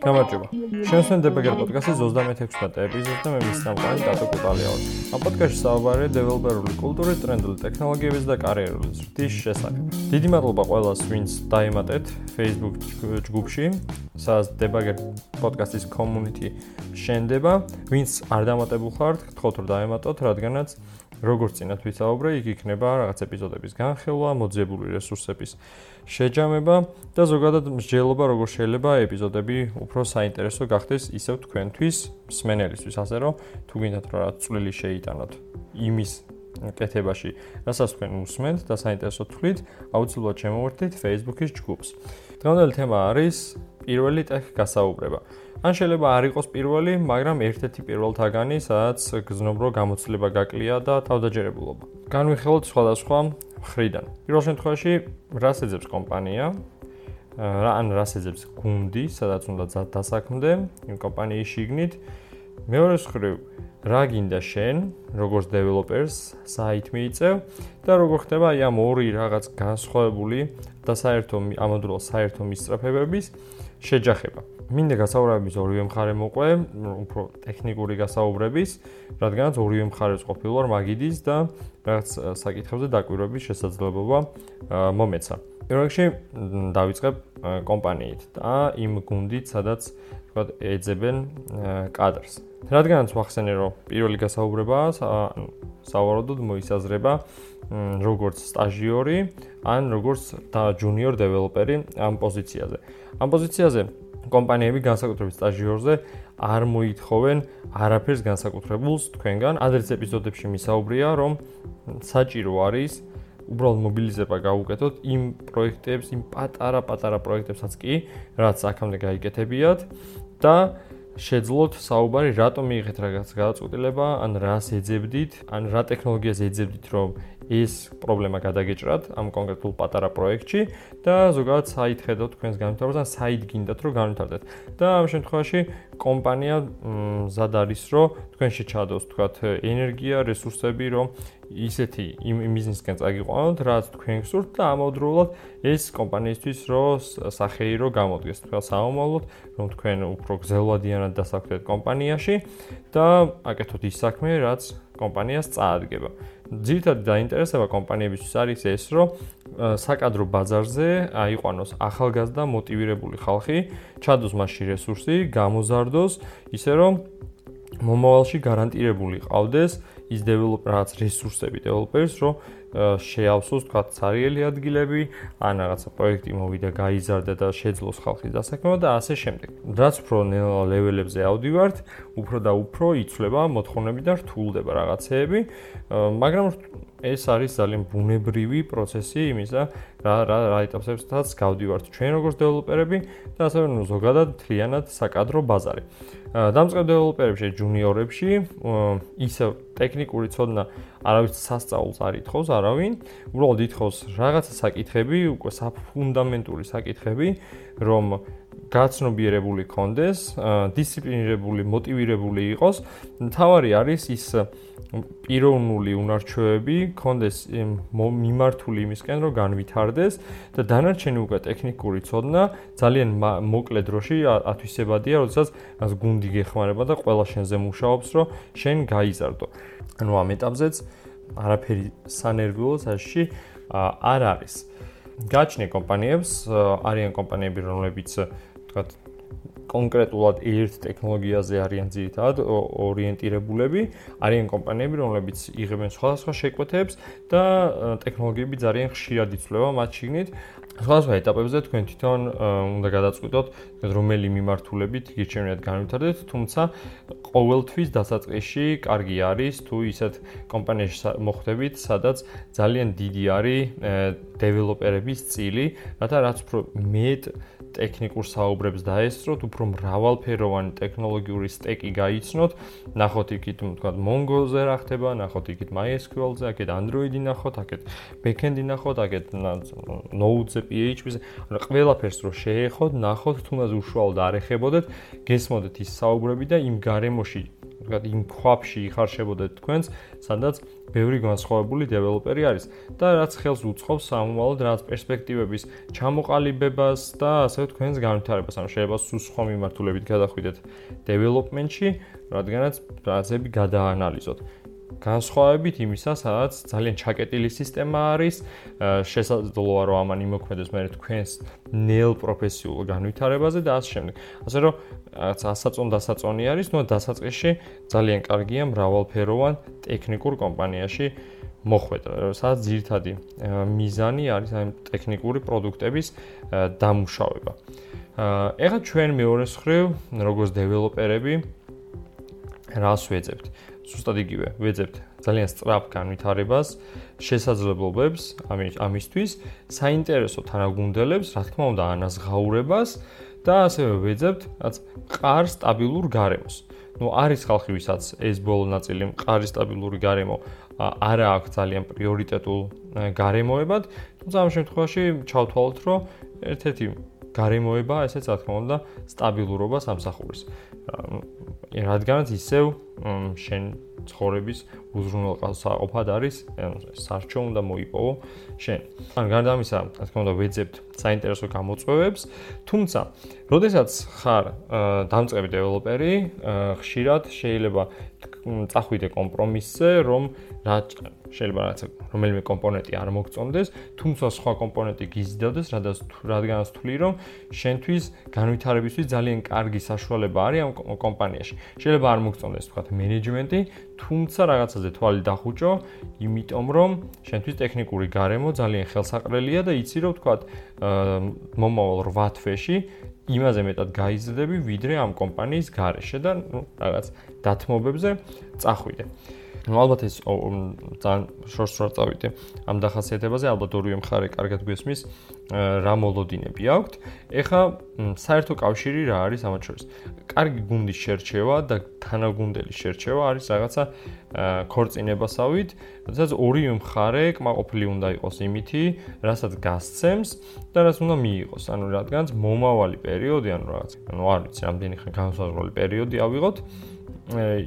გამარჯობა. შენსენ დებეგერ პოდკასტის 36-მე ეპიზოდზე მე მის სამყარო დატო კუტალია ვარ. ამ პოდკასტში საუბარია დეველოპერული კულტურის, ტრენდული ტექნოლოგიების და კარიერული ზრდის შესახებ. დიდი მადლობა ყველას, ვინც დაემატეთ Facebook ჯგუფში, სადაც დებეგერ პოდკასტის community შენდება. ვინც არ დამატებულ ხართ, გთხოვთ რომ დაემატოთ, რადგანაც როგორც წინათ ვისაუბრე, იქ იქნება რაღაც ეპიზოდების განხილვა, მოძიებული რესურსების შეჯამება და ზოგადად მსჯელობა, როგორ შეიძლება ეპიზოდები უფრო საინტერესო გახდეს ისევ თქვენთვის, მსმენელისთვის, ასე რომ თუ გინდათ რა წვლილი შეიტანოთ იმის კეთებაში, რასაც თქვენ უსმენთ და საინტერესო თვლით, აუცილებლად შემოვერთდით Facebook-ის ჯგუფს. დღევანდელი თემა არის პირველი ტექ გასაუბრება. ან შეიძლება არ იყოს პირველი, მაგრამ ერთ-ერთი პირველთაგანი, სადაც გზნობ რო გამოცდილება გაკლია და თავდაჯერებულობა. განვიხილოთ სხვადასხვა ხრიდან. პირველ შემთხვევაში, რას ეძებს კომპანია? ან რას ეძებს გუნდი, სადაც უნდა დასაქმდე კომპანიის შიგნით? მეორე მხრივ, რა გინდა შენ, როგორც დეველოპერს, საით მიიწევ და როგორ ხდება აი ამ ორი რაღაც განსხვავებული და საერთო ამავდროულად საერთო მისწრაფებების შეჯახება. მინდა გასაუბრების ორივე მხარე მოყვე, უფრო ტექნიკური გასაუბრების, რადგანაც ორივე მხარეს ყოფილვარ მაგიდის და რაღაც საკითხებზე დაკვირვების შესაძლებლობა მომეცა. პირველში დავიწყებ კომპანიით და იმ გუნდით, სადაც თქვა ეძებენ კადრს. რადგანაც ვახსენე, რომ პირველი გასაუბრებაა, სავარაუდოდ მოისაზრება როგორც სტაჟიორი, ან როგორც და ჯუნიორ დეველოპერი ამ პოზიციაზე. ამ პოზიციაზე კომპანიები განსაკუთრებით სტაჟიორზე არ მოითხოვენ არაფერს განსაკუთრებულს თქვენგან. ადრეს ეპიზოდებში მისაუბრია, რომ საჭირო არის უბრალოდ მობილიზება გაუკეთოთ იმ პროექტებს, იმ პატარა-პატარა პროექტებსაც კი, რაც აქამდე გაიკეთებიათ და შეძლოთ საუბარი რატომ მიიღეთ რაღაც გადაწყვეტილება, ან რას ეძებდით, ან რა ტექნოლოგიას ეძებდით, რომ ის პრობლემა გადაგეჭრათ ამ კონკრეტულ პატარა პროექტში და ზოგადად საით ხედავთ თქვენს განვითარებას ან საით გინდათ რომ განვითარდეთ. და ამ შემთხვევაში კომპანია მზად არის რომ თქვენში ჩადოს თქვათ ენერგია, რესურსები, რომ ისეთი იმ ბიზნესკენ წაგიყვანოთ, რაც თქვენ გსურთ და ამავდროულად ეს კომპანიისთვის რო სახეირო გამოდგეს, თქვა საომალოდ, რომ თქვენ უფრო გზელვადიანად დასაქმდეთ კომპანიაში და აკეთოთ ის საქმე, რაც კომპანიას წაადგება. ძირითადად დაინტერესება კომპანიებისთვის არის ეს, რომ საკადრო ბაზარზე აიყვანოს ახალგაზრდა მოტივირებული ხალხი, ჩადოს მასში რესურსი, გამოზარდოს, ისე რომ მომავალში გარანტირებული ყავდეს ის დეველოპერაც რესურსები დეველოპერს, რომ შეავსოს თქვა ცარიელი ადგილები, ან რაღაცა პროექტი მოვიდა, გაიზარდა და შეძლოს ხალხის დასაქმება და ასე შემდეგ. რაც უფრო ლეველებზე ავდივართ, უფრო და უფრო იცვლება მოთხოვნები და რთულდება რაღაცეები, მაგრამ ეს არის ძალიან ბუნებრივი პროცესი იმისა, რა რა რა ეტაპებსაც გავდივართ ჩვენ როგორც დეველოპერები და ასევე ნუ ზოგადად თლიანად საკადრო ბაზარი. დამწყებ დეველოპერებში, ჯუნიორებში, ისე ტექნიკური ცოდნა არავის სასწაულს არ ითხოვს არავინ, უბრალოდ ითხოვს რაღაცა საკითხები, უკვე საფუნდამენტური საკითხები, რომ გაცნობიერებული კონდეს, დისციპლინირებული, მოტივირებული იყოს. თავარი არის ის პიროვნული უნარჩვევები კონდეს მიმართული იმისკენ რომ განვითარდეს და დანარჩენი უკვე ტექნიკური ცოდნა ძალიან მოკლე დროში ათვისებადია, როდესაც ას გუნდი გეხმარება და ყველა შენზე მუშაობს, რომ შენ გაიზარდო. ანუ ამ ეტაპზეც არაფერი სანერვიულო საში არ არის. გაჩნია კომპანიებს, არიან კომპანიები, რომლებიც თქვათ კონკრეტულად ერთ ტექნოლოგიაზე არიან ძირითადად ორიენტირებულები, არიან კომპანიები, რომლებიც იღებენ სხვადასხვა შეკვეთებს და ტექნოლოგიები ძალიან ხშირად იცვლება მათ შიგნით. სხვადასხვა ეტაპებზე თქვენ თვითონ უნდა გადაწყვიტოთ, რომელი მიმართულებით გირჩევნიათ განვითარდეთ, თუმცა ყოველთვის დასაწყისში კარგი არის თუ ისეთ კომპანიაში მოხვდებით, სადაც ძალიან დიდი არის დეველოპერების წილი, რათა რაც უფრო მეტ ტექნიკურ საუბრებს დაესწროთ, უფრო მრავალფეროვანი ტექნოლოგიური სტეკი გაიცნოთ. ნახოთ იქით, თქვა, Mongo-ზე რა ხდება, ნახოთ იქით MySQL-ზე, აქეთ Android-ი ნახოთ, აქეთ backend-ი ნახოთ, აქეთ Node-ზე, PHP-ზე, ანუ ყველაფერს რო შეეხოთ, ნახოთ, თუნდაც უშუალოდ არ ეხებოდეთ, გესმოდეთ ის საუბრები და იმ გარემოში ვთქვათ, იმ ქვაფში იხარშებოდეთ თქვენს, სადაც ბევრი განსხვავებული დეველოპერი არის და რაც ხელს უწყობს სამომავლოდ რაც პერსპექტივების ჩამოყალიბებას და ასე თქვენს განვითარებას. ანუ შეიძლება სულ სხვა მიმართულებით გადახვიდეთ დეველოპმენტში, რადგანაც რაღაცები გადაანალიზოთ. განსხვავებით იმისა, სადაც ძალიან ჩაკეტილი სისტემა არის, შესაძლოა რომ ამან იმოქმედოს მე თქვენს ნელ პროფესიულ განვითარებაზე და ასე შემდეგ. ასე რომ რაღაც ასაწონ დასაწონი არის, ნუ დასაწყისში ძალიან კარგია მრავალფეროვან ტექნიკურ კომპანიაში მოხვედრა, სადაც ძირთადი მიზანი არის აი ტექნიკური პროდუქტების დამუშავება. ეხლა ჩვენ მეორე მხრივ, როგორც დეველოპერები, რას ვეძებთ? ზუსტად იგივე, ვეძებთ ძალიან სწრაფ განვითარებას, შესაძლებლობებს ამისთვის, საინტერესო თანაგუნდელებს, რა თქმა უნდა, ანაზღაურებას და ასევე ვეძებთ, რაც ყარ სტაბილურ გარემოს. ну არის ხალხი ვისაც ეს ბოლო ნაწილი მყარი სტაბილური გარემო არა აქვს ძალიან პრიორიტეტულ გარემოებად, თუმცა ამ შემთხვევაში ჩავთვალოთ, რომ ერთ-ერთი გარემოება ესეც რა თქმა უნდა სტაბილურობას ამსახურებს. რადგანაც ისევ შენ ცხოვრების უზრუნველყოფად არის სარჩო უნდა მოიპოვო შენ. ან გარდა ამისა, რა თქმა უნდა, ვეძებთ საინტერესო გამოწვევებს, თუმცა, როდესაც ხარ დამწყები დეველოპერი, ხშირად შეიძლება წახვიდე კომპრომისზე, რომ რა შეიძლება რაც რომელიმე კომპონენტი არ მოგწონდეს, თუმცა სხვა კომპონენტი გიზიდავდეს, რადგან რადგანაც თვლი რომ შენთვის განვითარებისთვის ძალიან კარგი საშუალება არის ამ კომპანიაში. შეიძლება არ მოგწონდეს თქვა მენეჯმენტი, თუმცა რაღაცაზე თვალი დახუჭო, იმიტომ რომ შენთვის ტექნიკური გარემო ძალიან ხელსაყრელია და იცი რომ თქვა მომავალ 8 თვეში იმაზე მეტად გაიზრდები, ვიდრე ამ კომპანიის გარეშე და ნუ რაღაც დათმობებზე წახვიდე. Ну ალბათ ეს ძალიან შორს რა წავიდე ამ დახასიათებაზე ალბათ ორივე მხარე კარგად გვესმის რა მოლოდინები აქვთ ეხა საერთო კავშირი რა არის ამათ შორის კარგი გუნდის შერჩევა და თანაგუნდელი შერჩევა არის რაღაცა ქორწინებასავით როდესაც ორივე მხარე კმაყოფილი უნდა იყოს იმითი რასაც გასცემს და რაც უნდა მიიღოს ანუ რადგანაც მომავალი პერიოდი ანუ რაღაც ანუ არ ვიცი რამდენი ხანი განსაზღვრული პერიოდი ავიღოთ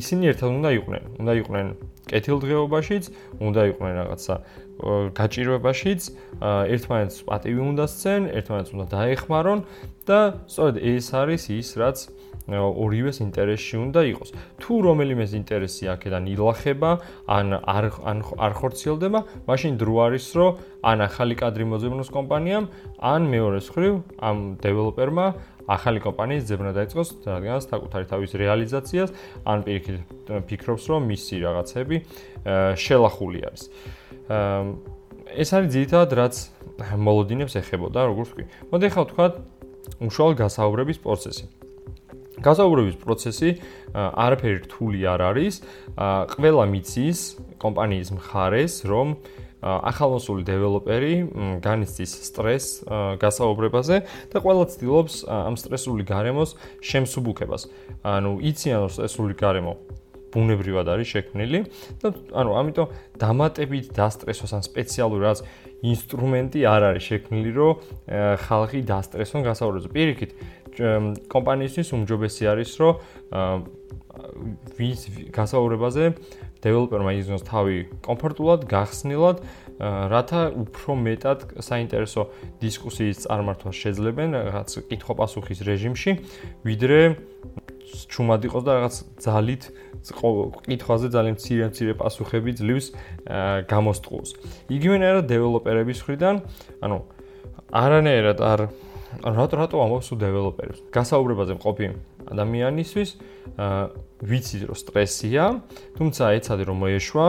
ისინი ერთად უნდა იყვნენ. უნდა იყვნენ კეთილდღეობაშიც, უნდა იყვნენ რაღაცა გაჭირვებაშიც, ერთმანეთს პატივი უნდა სცენ, ერთმანეთს უნდა დაეხმარონ და სწორედ ეს არის ის, რაც ორივეს ინტერესში უნდა იყოს. თუ რომელიმეს ინტერესი აქედან ილახება, ან არ ან არ ხორციელდება, მაშინ დრო არის, რომ ან ახალი კადრი მოძებნოს კომპანიამ, ან მეორე მხრივ ამ დეველოპერმა ახალი კომპანიის ძებნა დაიწყოს, რადგანაც საკუთარი თავის რეალიზაციას ან პირიქით ფიქრობს, რომ მისი რაღაცები შელახული არის. ეს არის ძირითადად რაც მოლოდინებს ეხებოდა, როგორც ვთქვი. მოდი ახლა ვთქვა უშუალო გასაუბრების პროცესი. გასაუბრების პროცესი არაფერი რთული არ არის. ყველა მიცის კომპანიის მხარეს, რომ ახალმოსული დეველოპერი განიცდის სტრეს გასაუბრებაზე და ყველა ცდილობს ამ სტრესული გარემოს შემსუბუქებას. ანუ იციან რომ სტრესული გარემო ბუნებრივად არის შექმნილი და ანუ ამიტომ დამატებით დასტრესოს ან სპეციალური რაც ინსტრუმენტი არ არის შექმნილი რომ ხალხი დასტრესონ გასაუბრებზე. პირიქით კომპანიისთვის უმჯობესი არის რომ ვის გასაუბრებაზე დეველოპერმა იზნოს თავი კომფორტულად, გახსნილად, რათა უფრო მეტად საინტერესო დისკუსიის წარმართვა შეძლებენ რაღაც კითხვა-პასუხის რეჟიმში, ვიდრე ჩუმად იყოს და რაღაც ძალით კითხვაზე ძალიან მცირე-მცირე პასუხები ძლივს გამოსტყუს. იგივენაირად დეველოპერების მხრიდან, ანუ არანაირად არ რატო რატო ამბობს უ დეველოპერებს? გასაუბრებაზე მყოფი ადამიანისთვის ვიცი რომ სტრესია, თუმცა ეცადე რომ მოეშვა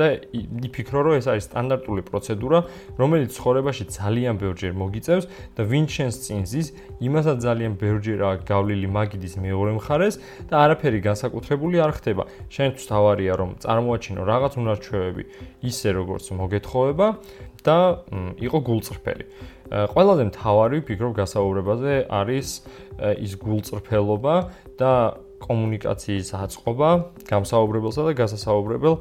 და იფიქრო რომ ეს არის სტანდარტული პროცედურა, რომელიც ცხოვრებაში ძალიან ბევრჯერ მოგიწევს და ვინ შენს წინ ზის, იმასაც ძალიან ბევრჯერაა გავლილი მაგიდის მეორე მხარეს და არაფერი განსაკუთრებული არ ხდება. შენთვის თავარია რომ წარმოაჩინო რაღაც უნარჩვევები ისე როგორც მოგეთხოვება და იყო გულწრფელი. ყველაზე მთავარი ვფიქრობ გასაუბრებაზე არის ის გულწრფელობა და კომუნიკაციის აწყობა გამსაუბრებელსა და გასასაუბრებელ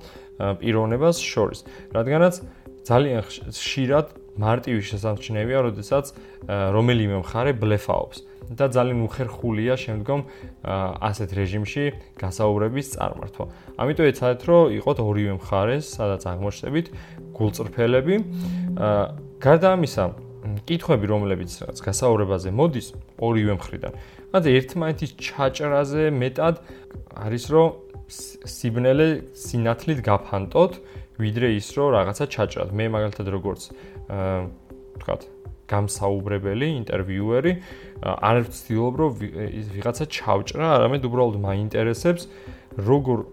პიროვნებას შორის. რადგანაც ძალიან ხშირად მარტივი შესამჩნევია, როდესაც რომელიმე მხარე ბლეფაობს. და ძალიან უხერხულია შემდგომ ასეთ რეჟიმში გასაუბრების წარმართვა. ამიტომ ეცადეთ, რომ იყოთ ორივე მხარეს, სადაც აღმოჩნდებით გულწრფელები. გარდა ამისა, კითხვები, რომლებიც რაც გასაუბრებაზე მოდის ორივე მხრიდან, ანუ ერთმანეთის ჩაჭრაზე მეტად არის, რომ სიბნელე სინათლით გაფანტოთ, ვიდრე ის, რომ რაღაცა ჩაჭრათ. მე მაგალითად როგორც აა ვთქვათ, გამსაუბრებელი, ინტერვიუერი, არ ვცდილობ, რომ ვიღაცა ჩავჭრა, არამედ უბრალოდ მაინტერესებს, როგორ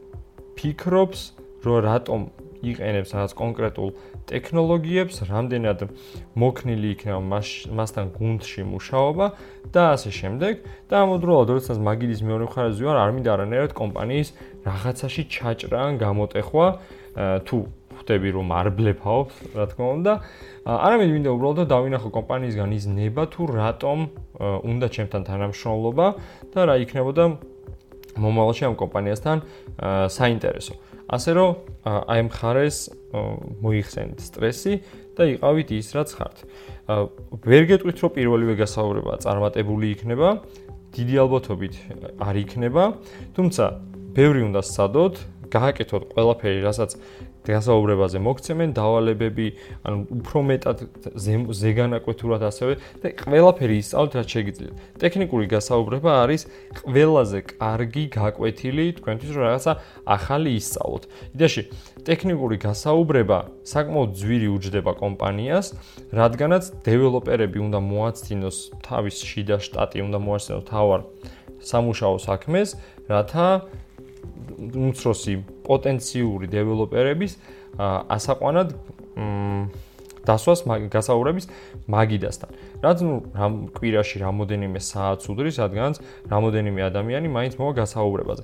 ფიქრობს, რომ რატომ იყენებს რაღაც კონკრეტულ ტექნოლოგიებს, რამდენად მოქნილი იქნება მასთან გუნდში მუშაობა და ასე შემდეგ. და ამავდროულად, როდესაც მაგიდის მეორე მხარეზე ვარ, არ მინდა არანაირად კომპანიის რაღაცაში ჩაჭრა ან გამოტეხვა თუ ხვდები რომ არ ბლეფაობ, რა თქმა უნდა. არამედ მინდა უბრალოდ დავინახო კომპანიისგან ის ნება თუ რატომ უნდა ჩემთან თანამშრომლობა და რა იქნებოდა მომავალში ამ კომპანიასთან საინტერესო. ასე რომ აი ამ ხარეს მოიხსენით სტრესი და იყავით ის რაც ხართ. ვერ გეტყვით რომ პირველივე გასაუბრება წარმატებული იქნება, დიდი ალბათობით არ იქნება, თუმცა ბევრი უნდა სცადოთ, გააკეთოთ ყველაფერი, რასაც გასაუბრებაზე მოგცემენ დავალებები, ანუ უფრო მეტად ზეგანაკვეთურად ასევე და ყველაფერი ისწავლეთ რაც შეგიძლიათ. ტექნიკური გასაუბრება არის ყველაზე კარგი გაკვეთილი თქვენთვის რომ რაღაცა ახალი ისწავლოთ. იდეაში ტექნიკური გასაუბრება საკმაოდ ძვირი უჯდება კომპანიას, რადგანაც დეველოპერები უნდა მოაცდინოს თავის შიდა შტატი, უნდა მოაცდინოს თავარ სამუშაო საქმეს, რათა უმცროსი პოტენციური დეველოპერების ასაყვანად დასვას გასაუბრების მაგიდასთან. რაც ნუ რამ კვირაში რამოდენიმე საათს უდრის, რადგანაც რამოდენიმე ადამიანი მაინც მოვა გასაუბრებაზე.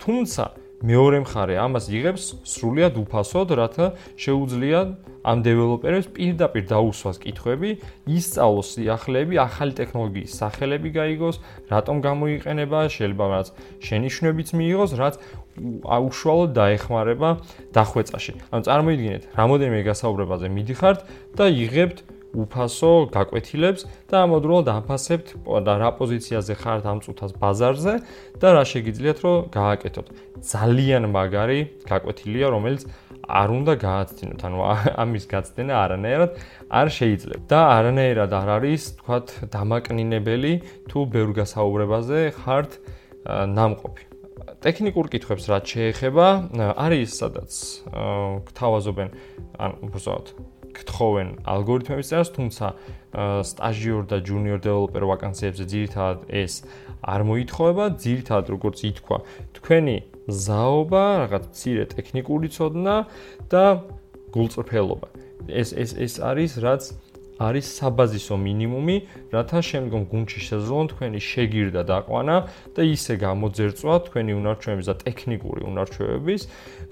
თუმცა მეორე მხარე ამას იღებს სრულად უფასოდ, რათა შეუძლია ამ დეველოპერებს პირდაპირ დაუსვას კითხვები, ისწავლოს სიახლეები, ახალი ტექნოლოგიის სახელები გაიგოს, რატომ გამოიყენება, შეიძლება რაც შენიშვნებიც მიიღოს, რაც აუშუალოდ დაეხმარება დახვეწაში. ანუ წარმოიდგინეთ, რამოდენიმე გასაუბრებაზე მიდიხართ და იღებთ უფასო გაკვეთილებს და ამოდროულად აფასებთ და რა პოზიციაზე ხართ ამ წუთას ბაზარზე და რა შეგიძლიათ რომ გააკეთოთ. ძალიან მაგარი გაკვეთილია, რომელიც არ უნდა გააცდინოთ, ანუ ამის გაცდენა არანაირად არ შეიძლება. და არანაირად არ არის, თქვათ, დამაკნინებელი თუ ბევრ გასაუბრებაზე ხართ ნამყოფი. ტექნიკურ კითხვებს რაც შეეხება, არის სადაც გთავაზობენ, ან უბრალოდ გთხოვენ ალგორითმების წერას, თუმცა სტაჟიორ და ჯუნიორ დეველოპერ ვაკანსიებზე ძირითადად ეს არ მოითხოვება, ძირითადად როგორც ითქვა, თქვენი ზაობა, რაღაც ცირე ტექნიკური ცოდნა და გულწრფელობა. ეს ეს ეს არის რაც არის საბაზისო მინიმუმი, რათა შემდგომ გუნდში შეძლონ თქვენი შეგირდა დაყვანა და ისე გამოძერწვა თქვენი უნარჩვევების და ტექნიკური უნარჩვევების,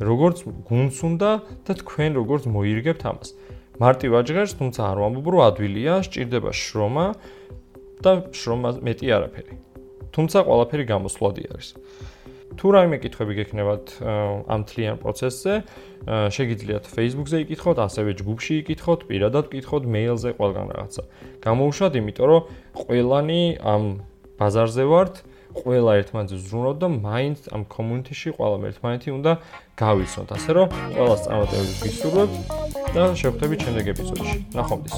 როგორც გუნდს უნდა და თქვენ როგორც მოირგებთ ამას. მარტივ აჯღერს, თუმცა არ ვამბობ, რომ ადვილია, სჭირდება შრომა და შრომა მეტი არაფერი. თუმცა ყველაფერი გამოსვლადი არის. თუ რაიმე კითხვები გექნებათ ამ თლიან პროცესზე, შეგიძლიათ Facebook-ზე იკითხოთ, ასევე ჯგუფში იკითხოთ, პირადად იკითხოთ, მეილზე, ყველგან რაღაცა. გამოუშვათ, იმიტომ რომ ყველანი ამ ბაზარზე ვართ, ყველა ერთმანეთს ზრუნავთ და მაინც ამ community-ში ყველა ერთმანეთი უნდა გავიცნოთ. ასე რომ, ყველას წარმატებები გისურვებთ და შევხვდებით შემდეგ ეპიზოდში. ნახვამდის.